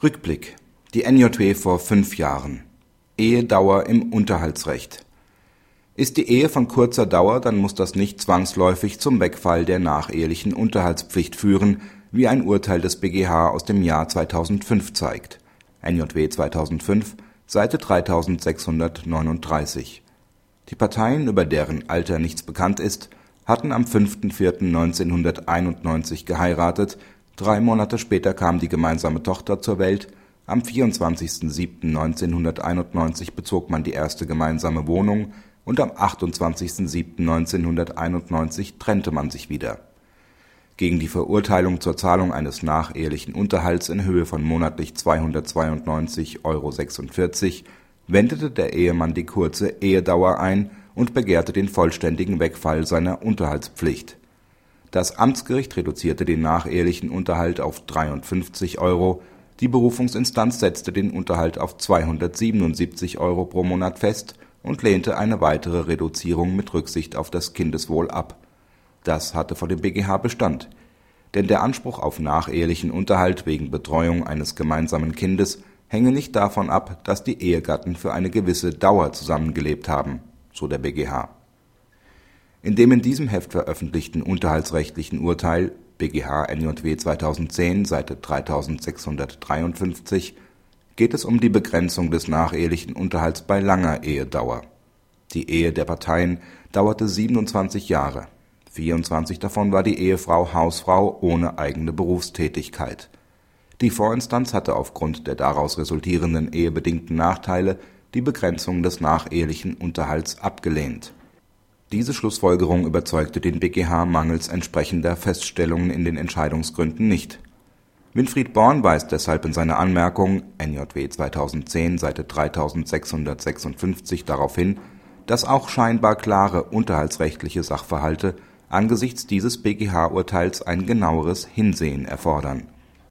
Rückblick. Die NJW vor fünf Jahren. Ehedauer im Unterhaltsrecht. Ist die Ehe von kurzer Dauer, dann muss das nicht zwangsläufig zum Wegfall der nachehelichen Unterhaltspflicht führen, wie ein Urteil des BGH aus dem Jahr 2005 zeigt. NJW 2005, Seite 3639. Die Parteien, über deren Alter nichts bekannt ist, hatten am 5.4.1991 geheiratet, drei Monate später kam die gemeinsame Tochter zur Welt, am 24.07.1991 bezog man die erste gemeinsame Wohnung und am 28.07.1991 trennte man sich wieder. Gegen die Verurteilung zur Zahlung eines nachehelichen Unterhalts in Höhe von monatlich 292,46 Euro wendete der Ehemann die kurze Ehedauer ein und begehrte den vollständigen Wegfall seiner Unterhaltspflicht. Das Amtsgericht reduzierte den nachehelichen Unterhalt auf 53 Euro, die Berufungsinstanz setzte den Unterhalt auf 277 Euro pro Monat fest und lehnte eine weitere Reduzierung mit Rücksicht auf das Kindeswohl ab. Das hatte vor dem BGH Bestand, denn der Anspruch auf nachehelichen Unterhalt wegen Betreuung eines gemeinsamen Kindes hänge nicht davon ab, dass die Ehegatten für eine gewisse Dauer zusammengelebt haben so der BGH. In dem in diesem Heft veröffentlichten unterhaltsrechtlichen Urteil BGH NJW 2010, Seite 3653 geht es um die Begrenzung des nachehelichen Unterhalts bei langer Ehedauer. Die Ehe der Parteien dauerte 27 Jahre. 24 davon war die Ehefrau Hausfrau ohne eigene Berufstätigkeit. Die Vorinstanz hatte aufgrund der daraus resultierenden ehebedingten Nachteile die Begrenzung des nachehelichen Unterhalts abgelehnt. Diese Schlussfolgerung überzeugte den BGH mangels entsprechender Feststellungen in den Entscheidungsgründen nicht. Winfried Born weist deshalb in seiner Anmerkung NJW 2010, Seite 3656 darauf hin, dass auch scheinbar klare unterhaltsrechtliche Sachverhalte angesichts dieses BGH-Urteils ein genaueres Hinsehen erfordern